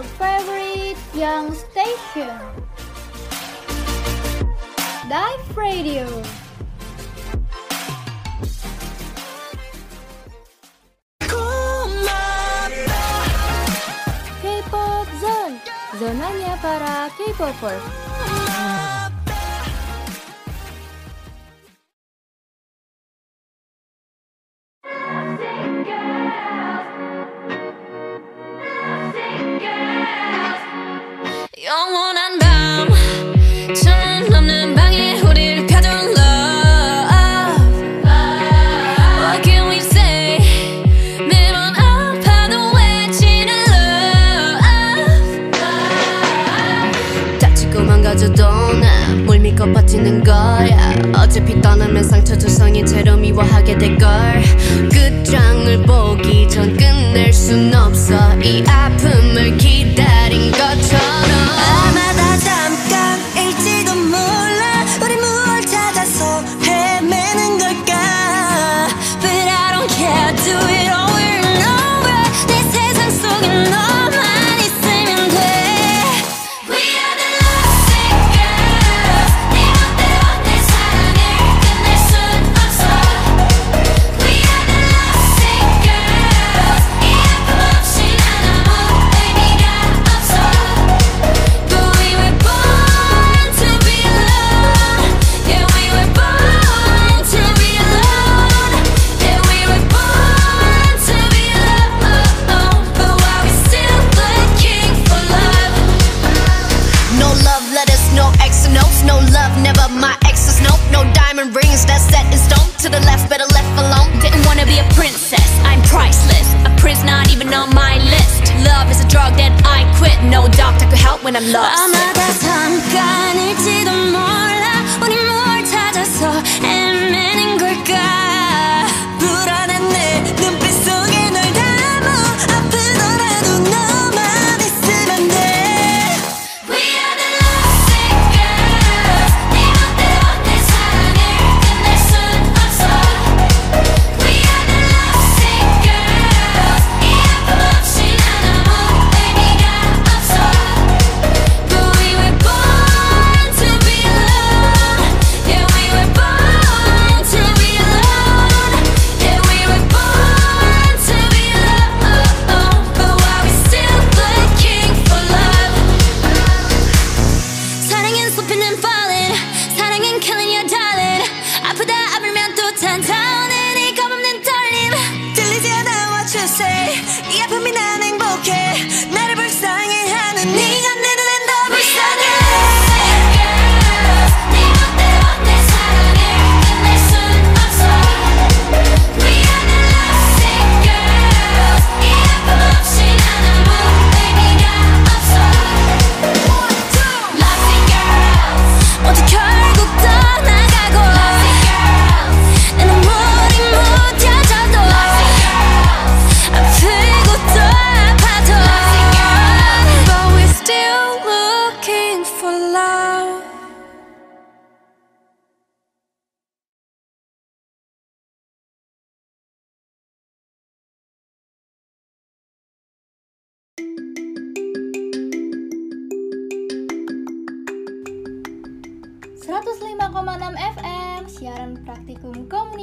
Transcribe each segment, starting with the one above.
your favorite young station. Dive Radio. K-pop Zone, zonanya para K-popers.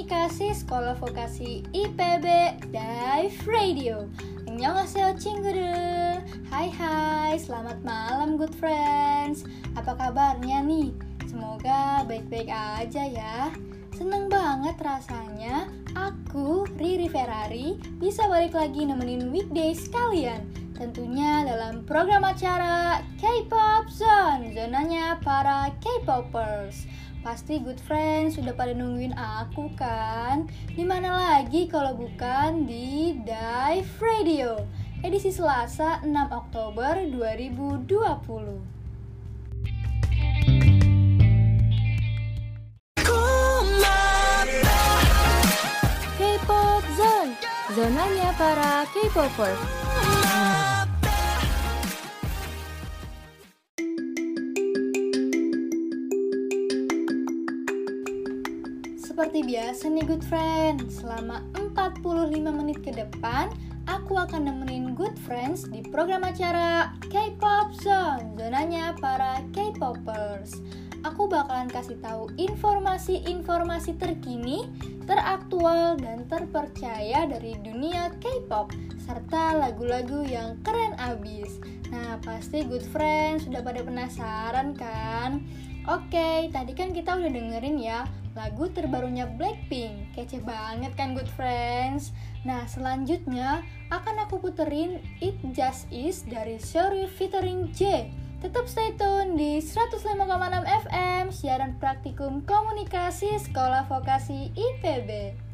komunikasi Sekolah Vokasi IPB Dive Radio. Annyeonghaseyo cinggur. Hai hai, selamat malam good friends. Apa kabarnya nih? Semoga baik-baik aja ya. Seneng banget rasanya aku Riri Ferrari bisa balik lagi nemenin weekdays kalian. Tentunya dalam program acara K-pop Zone, zonanya para K-popers. Pasti good friends sudah pada nungguin aku kan? Di mana lagi kalau bukan di Dive Radio, edisi Selasa 6 Oktober 2020. K-pop Zone, zonanya para K-popers. Seperti biasa nih good Friends. selama 45 menit ke depan aku akan nemenin good friends di program acara K-pop Zone, zonanya para K-popers. Aku bakalan kasih tahu informasi-informasi terkini, teraktual dan terpercaya dari dunia K-pop serta lagu-lagu yang keren abis. Nah, pasti good friends sudah pada penasaran kan? Oke, tadi kan kita udah dengerin ya lagu terbarunya Blackpink. Kece banget kan good friends? Nah, selanjutnya akan aku puterin It Just Is dari Shori featuring J. Tetap stay tune di 105,6 FM siaran praktikum komunikasi Sekolah Vokasi IPB.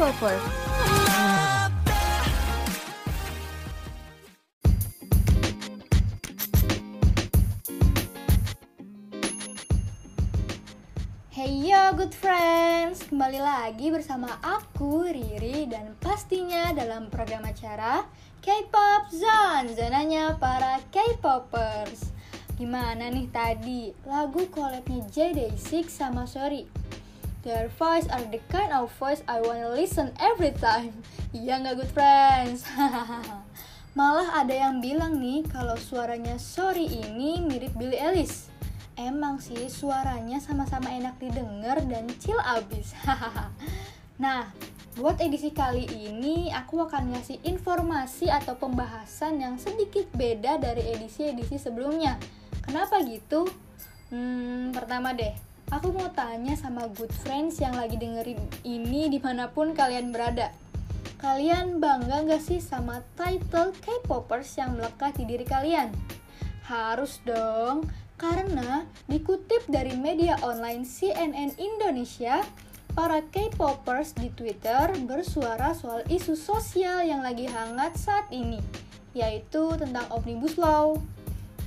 K-popers. Hey yo good friends, kembali lagi bersama aku Riri dan pastinya dalam program acara K-pop Zone, zonanya para K-popers. Gimana nih tadi lagu collabnya JD6 sama Sorry? Their voice are the kind of voice I wanna listen every time. Iya nggak good friends? Malah ada yang bilang nih kalau suaranya Sorry ini mirip Billie Eilish. Emang sih suaranya sama-sama enak didengar dan chill abis. nah, buat edisi kali ini aku akan ngasih informasi atau pembahasan yang sedikit beda dari edisi-edisi sebelumnya. Kenapa gitu? Hmm, pertama deh, aku mau tanya sama good friends yang lagi dengerin ini di mana pun kalian berada. Kalian bangga gak sih sama title K-popers yang melekat di diri kalian? Harus dong, karena dikutip dari media online CNN Indonesia, para K-popers di Twitter bersuara soal isu sosial yang lagi hangat saat ini, yaitu tentang Omnibus Law.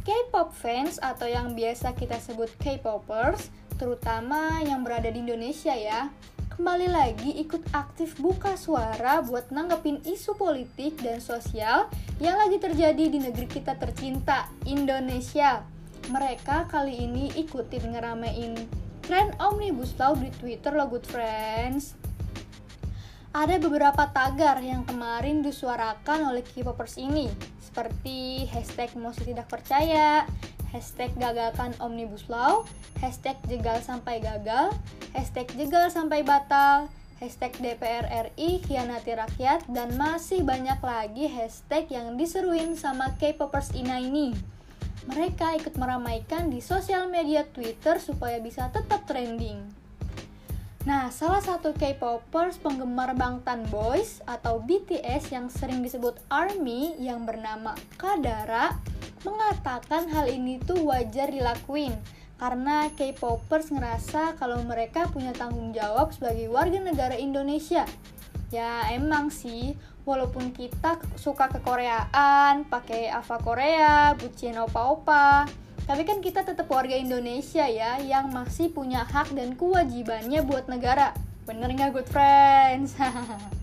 K-pop fans atau yang biasa kita sebut K-popers, terutama yang berada di Indonesia ya, kembali lagi ikut aktif buka suara buat nanggepin isu politik dan sosial yang lagi terjadi di negeri kita tercinta, Indonesia. Mereka kali ini ikutin ngeramein tren Omnibus Law di Twitter loh good friends. Ada beberapa tagar yang kemarin disuarakan oleh K-popers ini, seperti hashtag Mosi Tidak Percaya, hashtag Gagalkan Omnibus Law, hashtag Jegal Sampai Gagal, hashtag Jegal Sampai Batal, hashtag DPR RI Khianati Rakyat, dan masih banyak lagi hashtag yang diseruin sama K-popers Ina ini. Mereka ikut meramaikan di sosial media Twitter supaya bisa tetap trending. Nah, salah satu K-popers penggemar Bangtan Boys atau BTS yang sering disebut ARMY yang bernama Kadara mengatakan hal ini tuh wajar dilakuin karena K-popers ngerasa kalau mereka punya tanggung jawab sebagai warga negara Indonesia. Ya emang sih, walaupun kita suka kekoreaan, pakai Ava Korea, bucin opa-opa, tapi kan kita tetap warga Indonesia ya yang masih punya hak dan kewajibannya buat negara. Bener nggak good friends?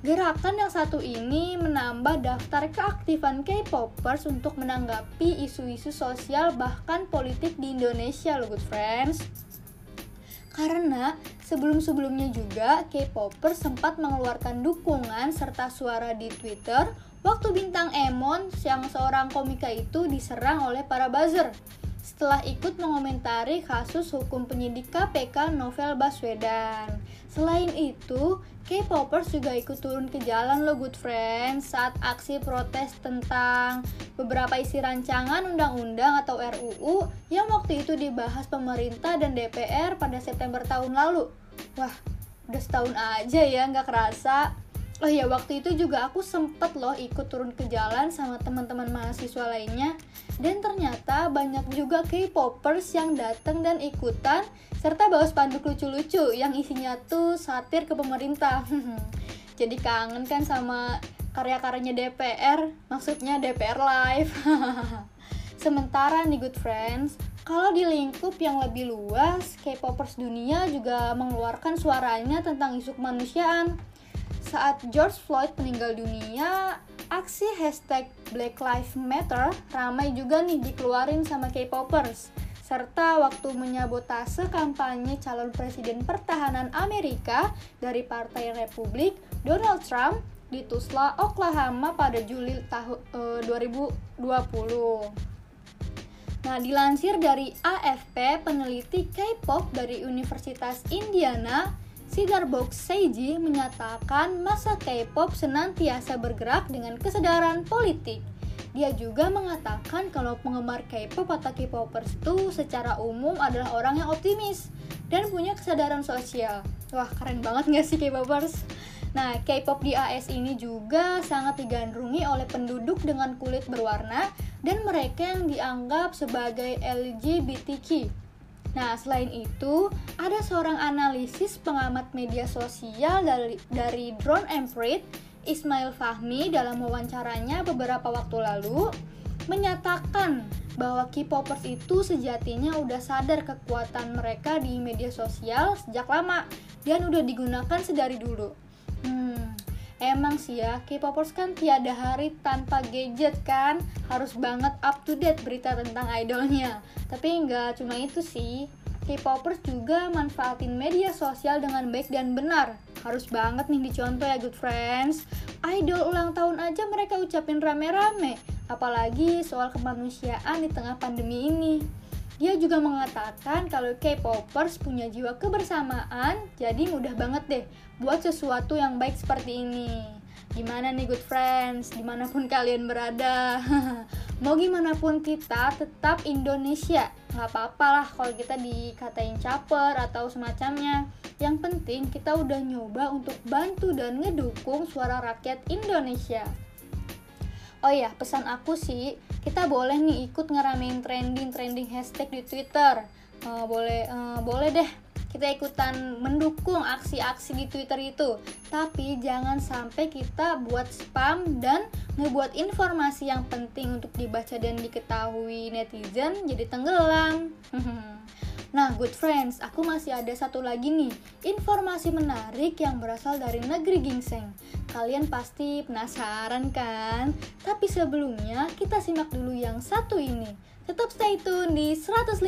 Gerakan yang satu ini menambah daftar keaktifan K-popers untuk menanggapi isu-isu sosial bahkan politik di Indonesia loh good friends. Karena sebelum-sebelumnya juga K-popers sempat mengeluarkan dukungan serta suara di Twitter Waktu bintang Emon yang seorang komika itu diserang oleh para buzzer setelah ikut mengomentari kasus hukum penyidik KPK Novel Baswedan. Selain itu, K-popers juga ikut turun ke jalan lo good friends saat aksi protes tentang beberapa isi rancangan undang-undang atau RUU yang waktu itu dibahas pemerintah dan DPR pada September tahun lalu. Wah, udah setahun aja ya nggak kerasa. Oh ya waktu itu juga aku sempet loh ikut turun ke jalan sama teman-teman mahasiswa lainnya dan ternyata banyak juga K-popers yang datang dan ikutan serta bawa spanduk lucu-lucu yang isinya tuh satir ke pemerintah. Jadi kangen kan sama karya-karyanya DPR, maksudnya DPR Live. Sementara nih good friends, kalau di lingkup yang lebih luas, K-popers dunia juga mengeluarkan suaranya tentang isu kemanusiaan saat George Floyd meninggal dunia, aksi hashtag Black Lives Matter ramai juga nih dikeluarin sama K-popers. Serta waktu menyabotase kampanye calon presiden pertahanan Amerika dari Partai Republik, Donald Trump, di Tulsa, Oklahoma pada Juli tahun e, 2020. Nah, dilansir dari AFP, peneliti K-pop dari Universitas Indiana, Sigar Box Seiji menyatakan masa K-pop senantiasa bergerak dengan kesadaran politik. Dia juga mengatakan kalau penggemar K-pop atau K-popers itu secara umum adalah orang yang optimis dan punya kesadaran sosial. Wah, keren banget gak sih K-popers? Nah, K-pop di AS ini juga sangat digandrungi oleh penduduk dengan kulit berwarna dan mereka yang dianggap sebagai LGBTQ. Nah, selain itu, ada seorang analisis pengamat media sosial dari, dari Drone Emprit, Ismail Fahmi dalam wawancaranya beberapa waktu lalu menyatakan bahwa K-popers itu sejatinya udah sadar kekuatan mereka di media sosial sejak lama dan udah digunakan sedari dulu. Hmm, emang sih ya, K-popers kan tiada hari tanpa gadget kan, harus banget up to date berita tentang idolnya. Tapi nggak cuma itu sih, K-popers juga manfaatin media sosial dengan baik dan benar. Harus banget nih dicontoh ya good friends. Idol ulang tahun aja mereka ucapin rame-rame, apalagi soal kemanusiaan di tengah pandemi ini. Dia juga mengatakan kalau K-popers punya jiwa kebersamaan, jadi mudah banget deh buat sesuatu yang baik seperti ini. Gimana nih good friends, di mana pun kalian berada Mau gimana pun kita tetap Indonesia. Nggak apa-apa lah kalau kita dikatain caper atau semacamnya. Yang penting kita udah nyoba untuk bantu dan ngedukung suara rakyat Indonesia. Oh iya, pesan aku sih, kita boleh nih ikut ngeramein trending-trending hashtag di Twitter. Eh, boleh, eh, boleh deh kita ikutan mendukung aksi-aksi di Twitter itu. Tapi jangan sampai kita buat spam dan ngebuat informasi yang penting untuk dibaca dan diketahui netizen jadi tenggelam. Nah, good friends, aku masih ada satu lagi nih, informasi menarik yang berasal dari negeri gingseng. Kalian pasti penasaran kan? Tapi sebelumnya, kita simak dulu yang satu ini. Tetap stay tune di 105,6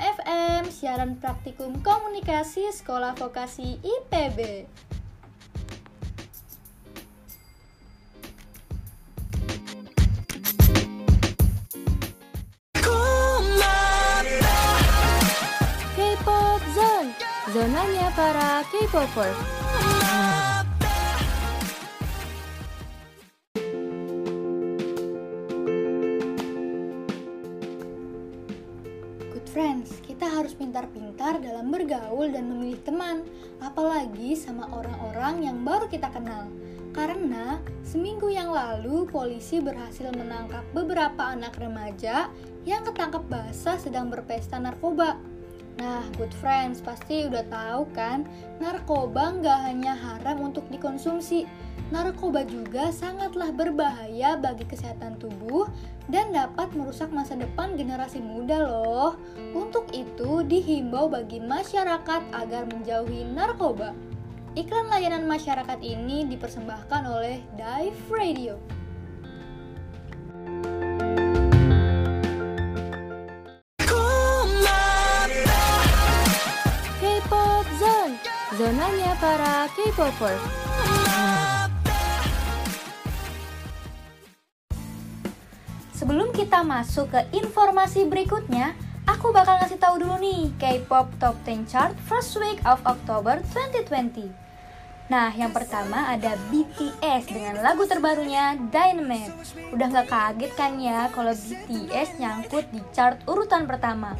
FM, siaran praktikum komunikasi Sekolah Vokasi IPB. Zonanya para K-popers. Good friends, kita harus pintar-pintar dalam bergaul dan memilih teman, apalagi sama orang-orang yang baru kita kenal. Karena seminggu yang lalu polisi berhasil menangkap beberapa anak remaja yang ketangkep basah sedang berpesta narkoba. Nah, good friends, pasti udah tahu kan, narkoba nggak hanya haram untuk dikonsumsi. Narkoba juga sangatlah berbahaya bagi kesehatan tubuh dan dapat merusak masa depan generasi muda loh. Untuk itu, dihimbau bagi masyarakat agar menjauhi narkoba. Iklan layanan masyarakat ini dipersembahkan oleh Dive Radio. Para K-popers. Sebelum kita masuk ke informasi berikutnya, aku bakal ngasih tahu dulu nih K-pop Top 10 Chart First Week of October 2020. Nah, yang pertama ada BTS dengan lagu terbarunya Dynamite. Udah nggak kaget kan ya kalau BTS nyangkut di chart urutan pertama.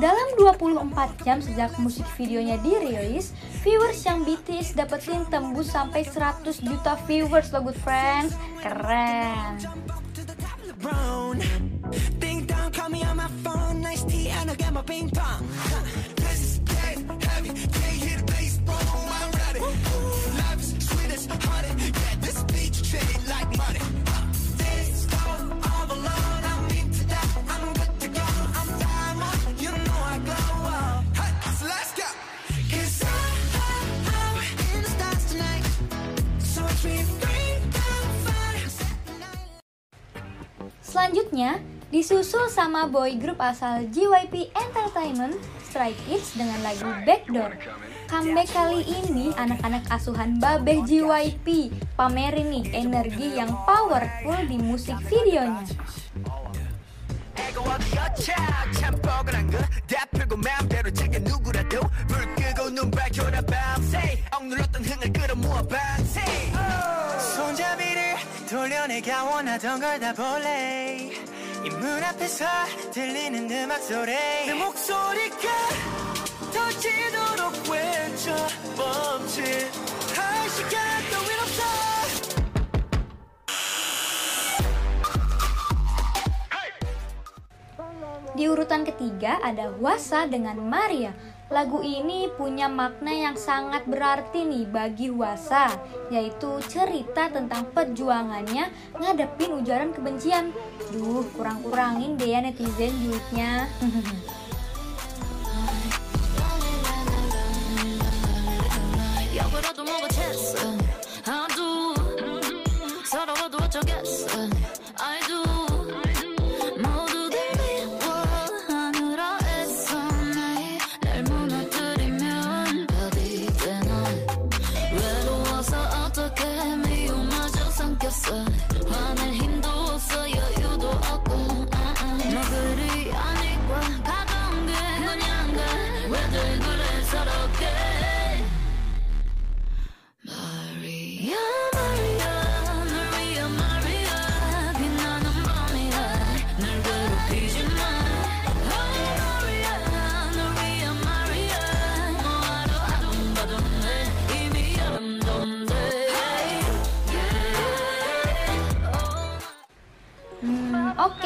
Dalam 24 jam sejak musik videonya dirilis, viewers yang BTS dapetin tembus sampai 100 juta viewers loh good friends. Keren. Ding dong, call me on my phone. Nice tea, and I'll get my ping pong. Huh. Selanjutnya, disusul sama boy group asal JYP Entertainment, Stray Kids dengan lagu Backdoor. Comeback kali ini anak-anak asuhan Babeh JYP pamerin nih energi yang powerful di musik videonya. 돌려내가 원하던 걸 다 볼래 이 문 앞에서 들리는 음악 소리 내 목소리가 터지도록 외쳐 멈칫 할 시간 따윈 없어 Di urutan ketiga ada Wasa dengan Maria. Lagu ini punya makna yang sangat berarti nih bagi Wasa, yaitu cerita tentang perjuangannya ngadepin ujaran kebencian. Duh, kurang-kurangin deh ya netizen duitnya. 역으로도 뭐가 챘어 I do 서러워도 어쩌겠어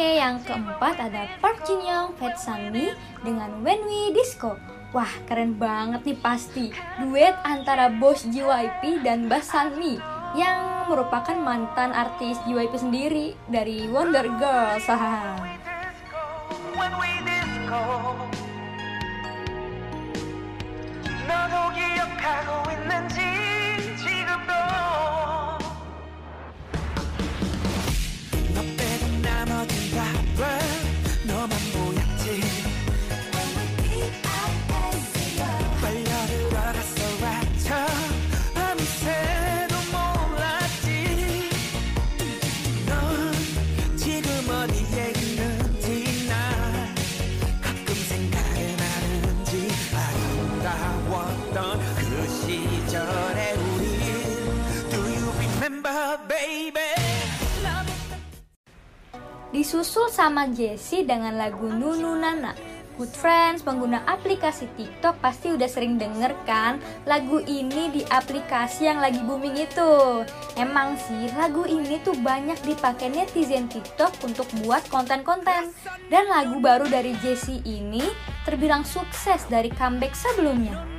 yang keempat ada Park Jin Young, Fat Sunmi dengan When We Disco. Wah, keren banget nih pasti. Duet antara bos JYP dan Bas Sunmi yang merupakan mantan artis JYP sendiri dari Wonder Girls. Disusul sama Jessie dengan lagu Nunu Nana. Good friends, pengguna aplikasi TikTok pasti udah sering denger kan lagu ini di aplikasi yang lagi booming itu. Emang sih lagu ini tuh banyak dipakai netizen TikTok untuk buat konten-konten. Dan lagu baru dari Jessie ini terbilang sukses dari comeback sebelumnya.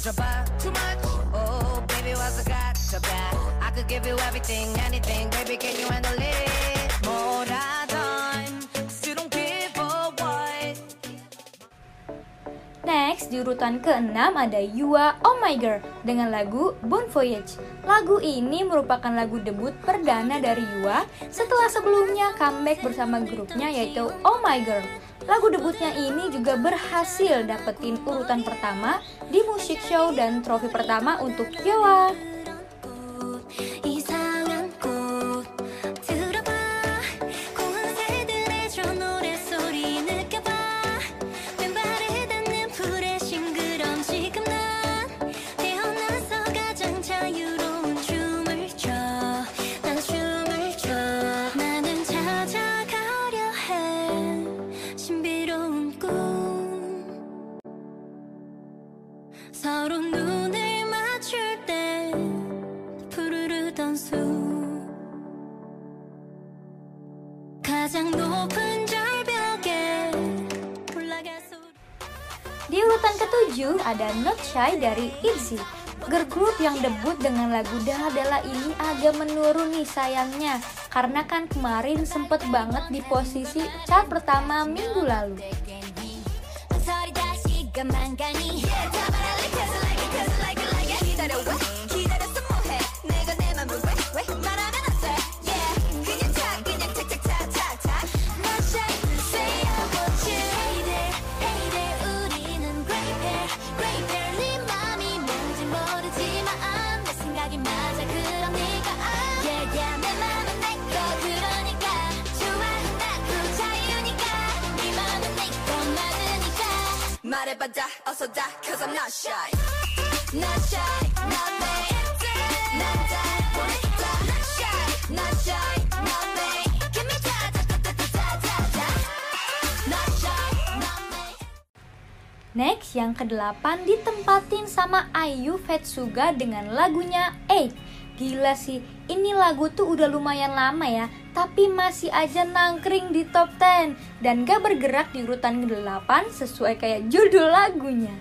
hit your butt too much. Oh, baby, what's I got to bad? I could give you everything, anything, baby, can you handle it? More. Next, di urutan ke-6 ada Yua Oh My Girl dengan lagu Bon Voyage. Lagu ini merupakan lagu debut perdana dari Yua setelah sebelumnya comeback bersama grupnya yaitu Oh My Girl. Lagu debutnya ini juga berhasil dapetin urutan pertama di musik show dan trofi pertama untuk Yua. 7 ada Not Shy dari ITZY. Girl group yang debut dengan lagu Dahadala ini agak menurun nih sayangnya karena kan kemarin sempet banget di posisi chart pertama minggu lalu. Next, yang kedelapan ditempatin sama Ayu Fetsuga dengan lagunya 8. Gila sih, ini lagu tuh udah lumayan lama ya, tapi masih aja nangkring di top 10 dan gak bergerak di urutan ke-8 sesuai kayak judul lagunya.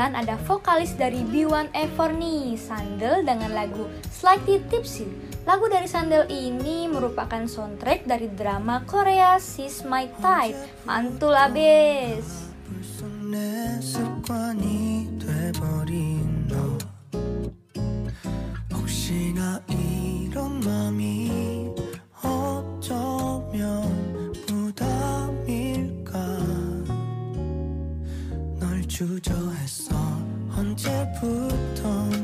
ada vokalis dari B1A4 nih, Sandel dengan lagu Slightly Tipsy. Lagu dari Sandel ini merupakan soundtrack dari drama Korea Sis My Type. Mantul abis. Oh, 주저했어. 언제부터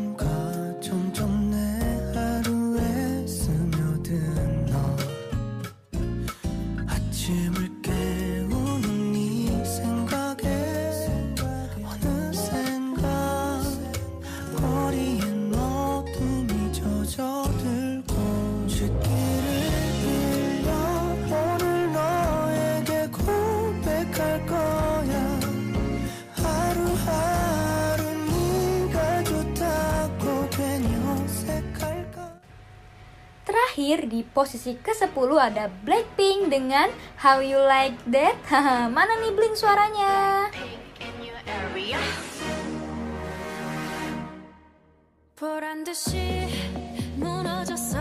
terakhir di posisi ke-10 ada Blackpink dengan How You Like That. Mana nih bling suaranya? 보란 듯이 무너졌어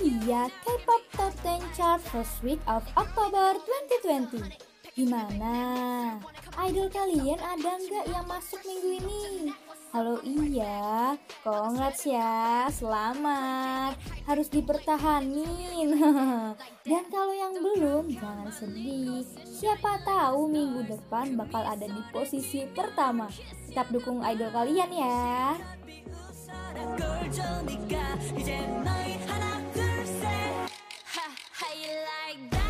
Iya, K-pop Top 10 Chart First Week of October 2020. Gimana? Idol kalian ada nggak yang masuk minggu ini? Halo iya, kongrats ya, selamat. Harus dipertahanin. Dan kalau yang belum, jangan sedih. Siapa tahu minggu depan bakal ada di posisi pertama. Tetap dukung idol kalian ya. like that.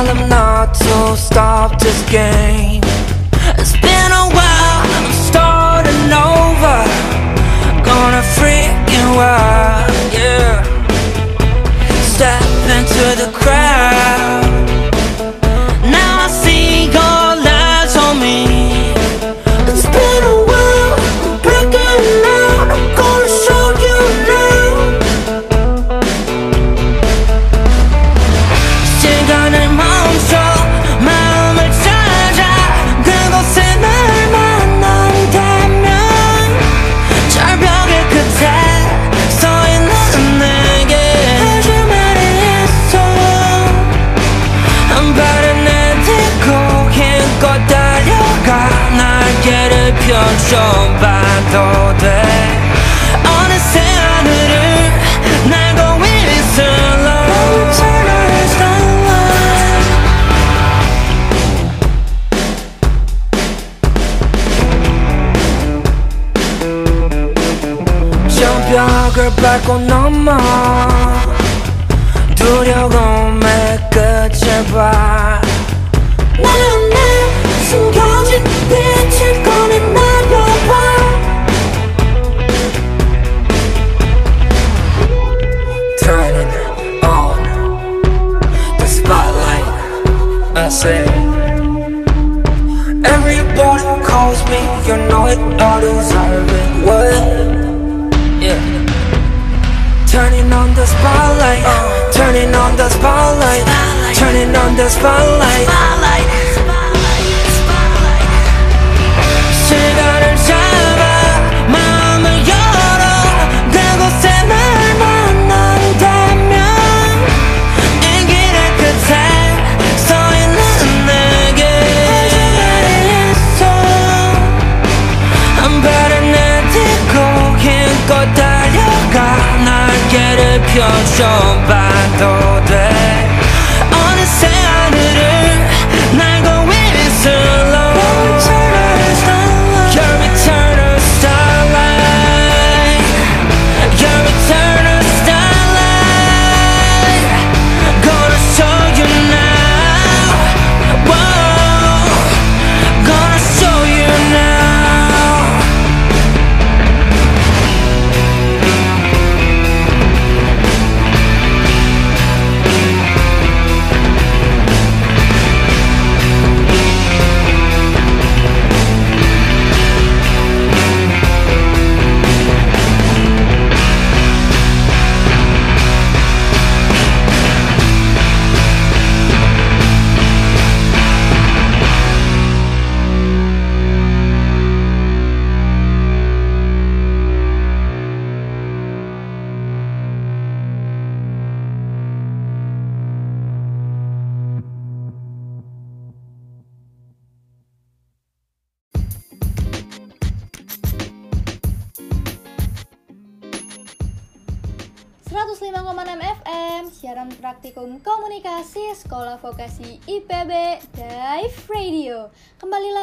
while, I'm not to stop this game. It's been a while, I'm starting over. Gonna freak wild. yeah. Step into the crowd. 좀 봐도 돼. 어느새 하늘을 날고 있는 starlight 좀 벽을 밟고 넘어.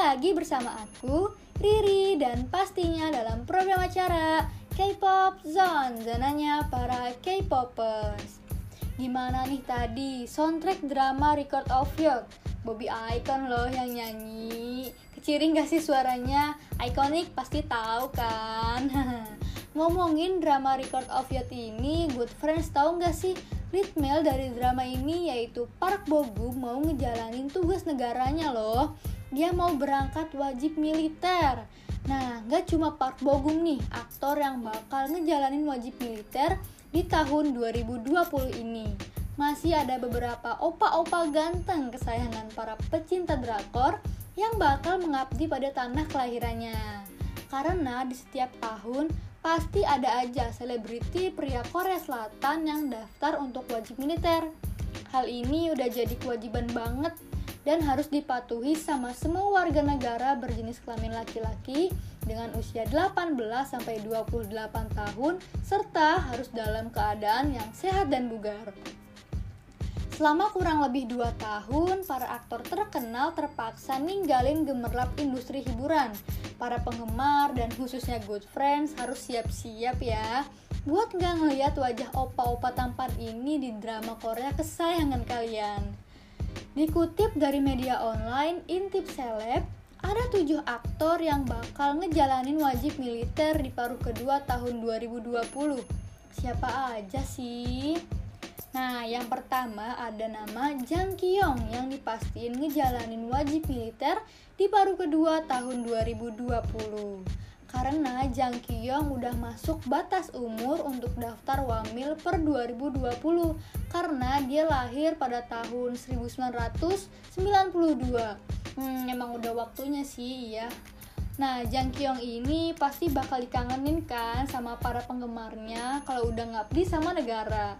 Lagi bersama aku, Riri Dan pastinya dalam program acara K-pop Zone Zonanya para K-popers Gimana nih tadi soundtrack drama Record of Youth Bobby Icon loh yang nyanyi Keciring gak sih suaranya? Iconic pasti tahu kan? Ngomongin drama Record of Youth ini, Good Friends tahu nggak sih lead male dari drama ini yaitu Park Bo Gum mau ngejalanin tugas negaranya loh. Dia mau berangkat wajib militer. Nah, nggak cuma Park Bo Gum nih, aktor yang bakal ngejalanin wajib militer di tahun 2020 ini. Masih ada beberapa opa-opa ganteng kesayangan para pecinta drakor yang bakal mengabdi pada tanah kelahirannya. Karena di setiap tahun pasti ada aja selebriti pria Korea Selatan yang daftar untuk wajib militer. Hal ini udah jadi kewajiban banget dan harus dipatuhi sama semua warga negara berjenis kelamin laki-laki dengan usia 18 sampai 28 tahun serta harus dalam keadaan yang sehat dan bugar. Selama kurang lebih 2 tahun, para aktor terkenal terpaksa ninggalin gemerlap industri hiburan. Para penggemar dan khususnya good friends harus siap-siap ya buat nggak ngeliat wajah opa-opa tampan ini di drama Korea kesayangan kalian. Dikutip dari media online Intip Seleb, ada tujuh aktor yang bakal ngejalanin wajib militer di paruh kedua tahun 2020. Siapa aja sih? Nah, yang pertama ada nama Jang Kyung yang dipastiin ngejalanin wajib militer di paruh kedua tahun 2020. Karena Jang Kyung udah masuk batas umur untuk daftar wamil per 2020 karena dia lahir pada tahun 1992. Hmm, emang udah waktunya sih ya. Nah, Jang Kyung ini pasti bakal dikangenin kan sama para penggemarnya kalau udah ngabdi sama negara.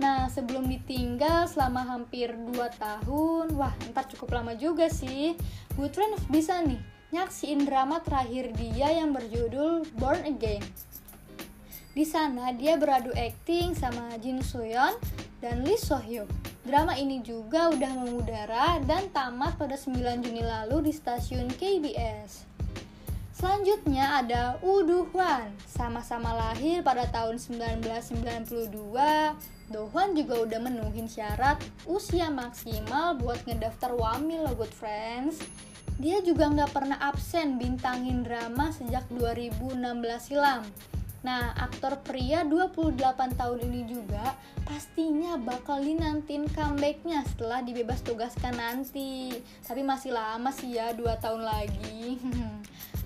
Nah, sebelum ditinggal selama hampir 2 tahun, wah ntar cukup lama juga sih. Friends bisa nih nyaksiin drama terakhir dia yang berjudul Born Again. Di sana dia beradu akting sama Jin Soyeon dan Lee So Hyuk. Drama ini juga udah mengudara dan tamat pada 9 Juni lalu di stasiun KBS. Selanjutnya ada Woo Hwan, sama-sama lahir pada tahun 1992. Do Hwan juga udah menuhin syarat usia maksimal buat ngedaftar Wamil loh good friends. Dia juga nggak pernah absen bintangin drama sejak 2016 silam. Nah, aktor pria 28 tahun ini juga pastinya bakal dinantin comebacknya setelah dibebas tugaskan nanti. Tapi masih lama sih ya, 2 tahun lagi.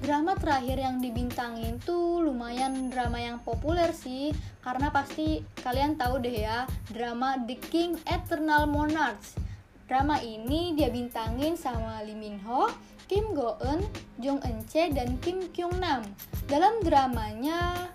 drama terakhir yang dibintangin tuh lumayan drama yang populer sih, karena pasti kalian tahu deh ya, drama The King Eternal Monarchs. Drama ini dia bintangin sama Lee Min Ho, Kim Go Eun, Jung Eun Chae, dan Kim Kyung Nam. Dalam dramanya,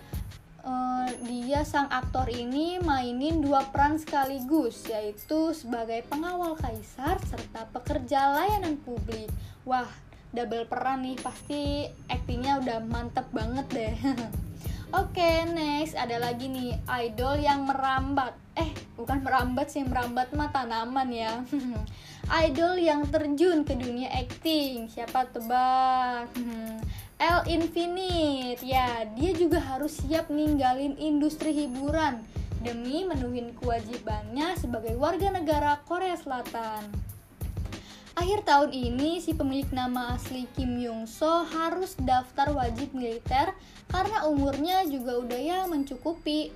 eh, dia sang aktor ini mainin dua peran sekaligus, yaitu sebagai pengawal kaisar serta pekerja layanan publik. Wah, double peran nih, pasti aktingnya udah mantep banget deh. Oke, next ada lagi nih idol yang merambat. Eh, bukan merambat sih, merambat mah tanaman ya. idol yang terjun ke dunia acting. Siapa tebak? L Infinite. Ya, dia juga harus siap ninggalin industri hiburan demi menuhin kewajibannya sebagai warga negara Korea Selatan. Akhir tahun ini, si pemilik nama asli Kim Yong So harus daftar wajib militer karena umurnya juga udah ya mencukupi.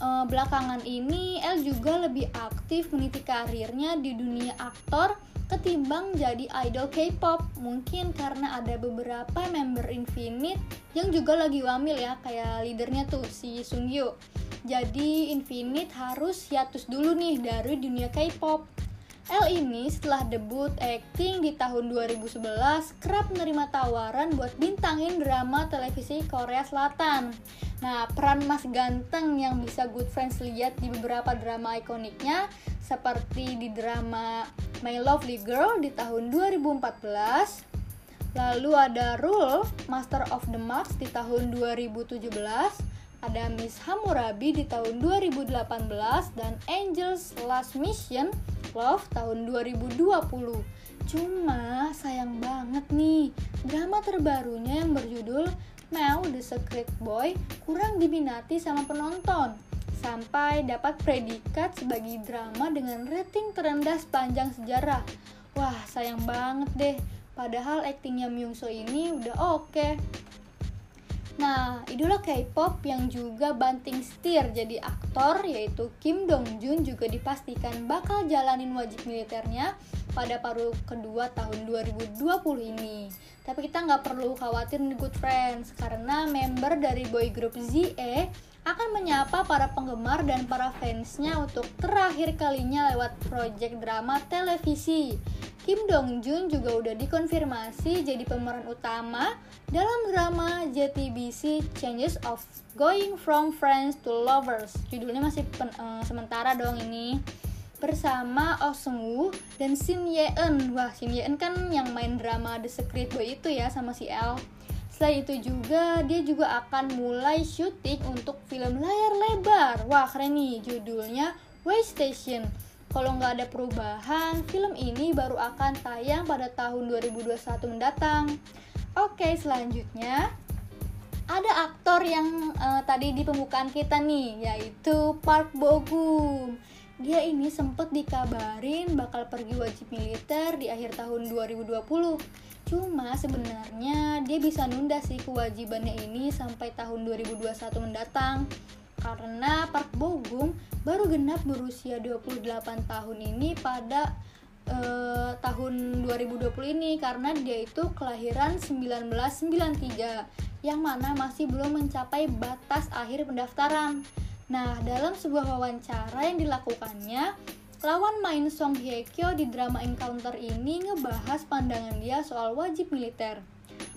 Eh, belakangan ini, El juga lebih aktif meniti karirnya di dunia aktor ketimbang jadi idol K-pop. Mungkin karena ada beberapa member Infinite yang juga lagi wamil ya, kayak leadernya tuh si Sungyo. Jadi Infinite harus hiatus dulu nih dari dunia K-pop. L ini setelah debut acting di tahun 2011 kerap menerima tawaran buat bintangin drama televisi Korea Selatan. Nah, peran Mas Ganteng yang bisa Good Friends lihat di beberapa drama ikoniknya seperti di drama My Lovely Girl di tahun 2014, Lalu ada Rule, Master of the Mars di tahun 2017, ada Miss Hammurabi di tahun 2018 dan Angels Last Mission Love tahun 2020. Cuma sayang banget nih, drama terbarunya yang berjudul Now The Secret Boy kurang diminati sama penonton sampai dapat predikat sebagai drama dengan rating terendah sepanjang sejarah. Wah, sayang banget deh. Padahal aktingnya Myung So ini udah oke. Nah, idola K-pop yang juga banting setir jadi aktor yaitu Kim Dong Jun juga dipastikan bakal jalanin wajib militernya pada paruh kedua tahun 2020 ini. Tapi kita nggak perlu khawatir nih good friends karena member dari boy group ZE akan menyapa para penggemar dan para fansnya untuk terakhir kalinya lewat project drama televisi. Kim Dong Jun juga udah dikonfirmasi jadi pemeran utama dalam drama JTBC Changes of Going From Friends to Lovers. Judulnya masih pen, eh, sementara dong ini bersama Oh Seung Woo dan Shin Ye Eun. Wah, Shin Ye Eun kan yang main drama The Secret Boy itu ya sama si L. Selain itu juga dia juga akan mulai syuting untuk film layar lebar. Wah, keren nih judulnya Way Station. Kalau nggak ada perubahan, film ini baru akan tayang pada tahun 2021 mendatang. Oke, selanjutnya ada aktor yang eh, tadi di pembukaan kita nih, yaitu Park Bo Gum. Dia ini sempat dikabarin bakal pergi wajib militer di akhir tahun 2020. Cuma sebenarnya dia bisa nunda sih kewajibannya ini sampai tahun 2021 mendatang. Karena Park Bo baru genap berusia 28 tahun ini pada eh, tahun 2020 ini karena dia itu kelahiran 1993 yang mana masih belum mencapai batas akhir pendaftaran. Nah, dalam sebuah wawancara yang dilakukannya, lawan main Song Hye Kyo di drama Encounter ini ngebahas pandangan dia soal wajib militer.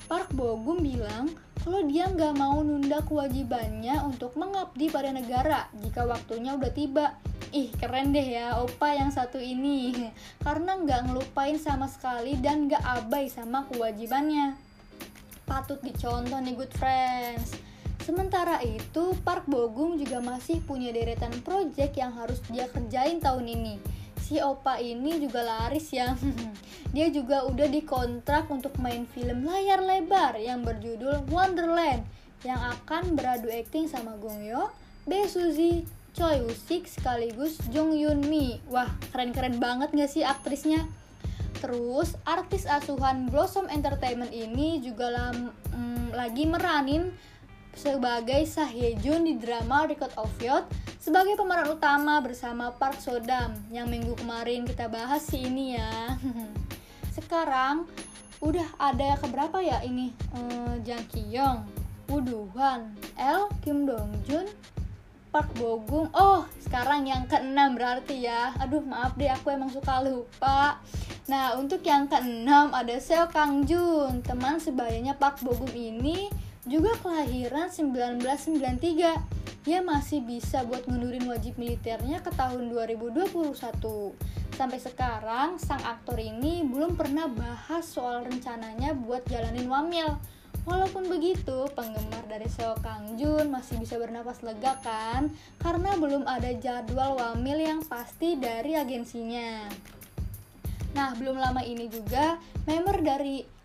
Park Bo Gum bilang kalau dia nggak mau nunda kewajibannya untuk mengabdi pada negara jika waktunya udah tiba. Ih keren deh ya opa yang satu ini Karena nggak ngelupain sama sekali dan nggak abai sama kewajibannya Patut dicontoh nih good friends Sementara itu, Park Bo Gum juga masih punya deretan project yang harus dia kerjain tahun ini. si Opa ini juga laris ya. Dia juga udah dikontrak untuk main film layar lebar yang berjudul Wonderland yang akan beradu akting sama Gong Yoo, Bae Suzy, Choi Woo Sik sekaligus Jung Yoon Mi. Wah, keren-keren banget gak sih aktrisnya? Terus artis asuhan Blossom Entertainment ini juga lam- mm, lagi meranin sebagai Sah Hye Jun di drama Record of Youth sebagai pemeran utama bersama Park So Dam yang minggu kemarin kita bahas sih ini ya. Sekarang udah ada keberapa ya ini eh, Jang Ki Yong, Woo Hwan, L, Kim Dong Jun, Park Bogum. Oh, sekarang yang keenam berarti ya. Aduh, maaf deh aku emang suka lupa. Nah, untuk yang keenam ada Seo Kang Jun, teman sebayanya Park Bogum ini juga kelahiran 1993. Dia masih bisa buat ngundurin wajib militernya ke tahun 2021. Sampai sekarang, sang aktor ini belum pernah bahas soal rencananya buat jalanin wamil. Walaupun begitu, penggemar dari Seo Kang Jun masih bisa bernapas lega kan? Karena belum ada jadwal wamil yang pasti dari agensinya. Nah, belum lama ini juga member dari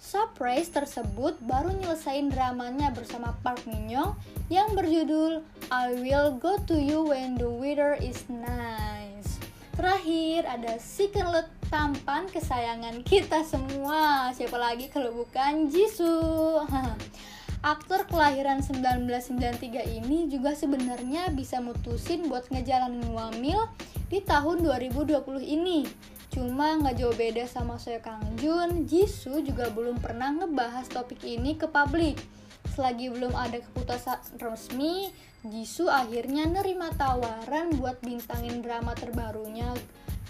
Surprise tersebut baru nyelesain dramanya bersama Park Min Young yang berjudul I Will Go To You When The Weather Is Nice. Terakhir ada second look tampan kesayangan kita semua. Siapa lagi kalau bukan Jisoo. Aktor kelahiran 1993 ini juga sebenarnya bisa mutusin buat ngejalanin wamil di tahun 2020 ini. Cuma nggak jauh beda sama Seo Kang Jun, Jisoo juga belum pernah ngebahas topik ini ke publik. Selagi belum ada keputusan resmi, Jisoo akhirnya nerima tawaran buat bintangin drama terbarunya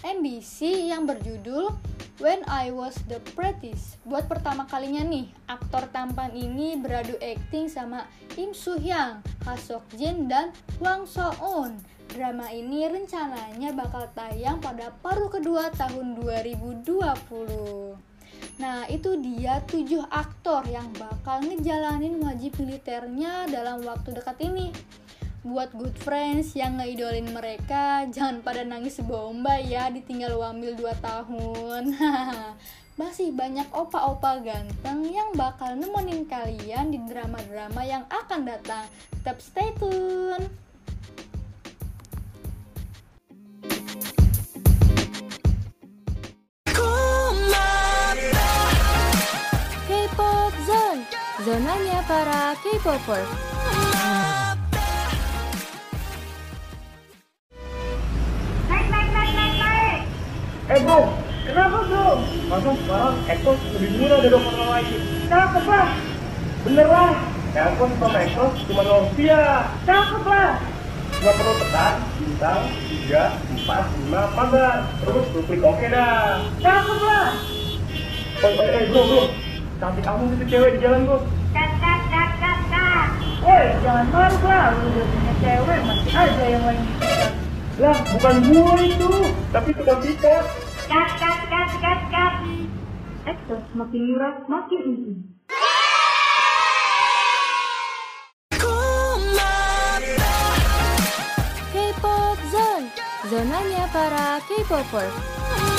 MBC yang berjudul When I Was the Prettiest. Buat pertama kalinya nih, aktor tampan ini beradu akting sama Im Soo Hyang, Ha Sok Jin, dan Hwang So Eun. Drama ini rencananya bakal tayang pada paruh kedua tahun 2020. Nah, itu dia tujuh aktor yang bakal ngejalanin wajib militernya dalam waktu dekat ini. Buat good friends yang ngeidolin mereka, jangan pada nangis bomba ya ditinggal wamil 2 tahun. Masih banyak opa-opa ganteng yang bakal nemenin kalian di drama-drama yang akan datang. Tetap stay tune. Zonanya para K-popers. Eh bro, kenapa bro? Masa sekarang Exos lebih murah dari orang lain? Cakep lah! Bener lah! Telepon sama Exos cuma rupiah. Cakep lah! Cuma perlu tekan bintang 3, 4, 5, 14 Terus lu klik oke dah Cakep lah! Oh, eh, eh bro bro, cantik kamu itu cewek di jalan bro Woi, jangan marah lah, lu udah punya cewek, masih aja yang lain disikat Lah, bukan gua itu, tapi tukang sikat Exos makin murah, makin easy. K-pop Zone, zonanya para K-popers.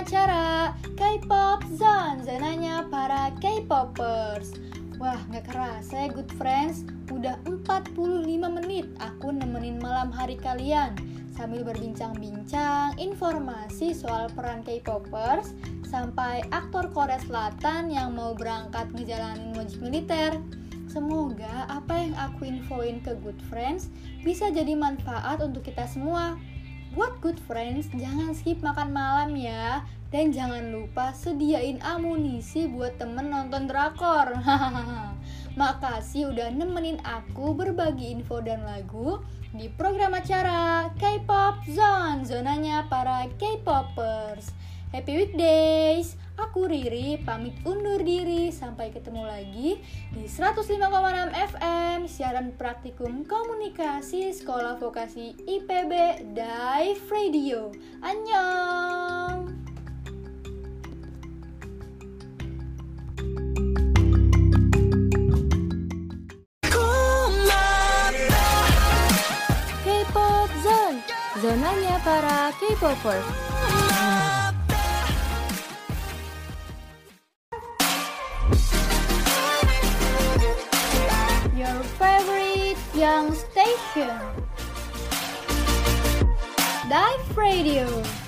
Acara K-pop Zone, zonanya para K-popers. Wah, nggak kerasa ya good friends, udah 45 menit aku nemenin malam hari kalian sambil berbincang-bincang informasi soal peran K-popers sampai aktor Korea Selatan yang mau berangkat ngejalanin wajib militer. Semoga apa yang aku infoin ke good friends bisa jadi manfaat untuk kita semua. Buat good friends, jangan skip makan malam ya. Dan jangan lupa sediain amunisi buat temen nonton drakor. Makasih udah nemenin aku berbagi info dan lagu di program acara K-pop Zone, zonanya para K-popers. Happy weekdays! Aku Riri pamit undur diri sampai ketemu lagi di 105,6 FM siaran praktikum komunikasi Sekolah Vokasi IPB Dive Radio. Annyeong. K-pop Zone, zonanya para K-popers. Your favorite young station. Dive Radio.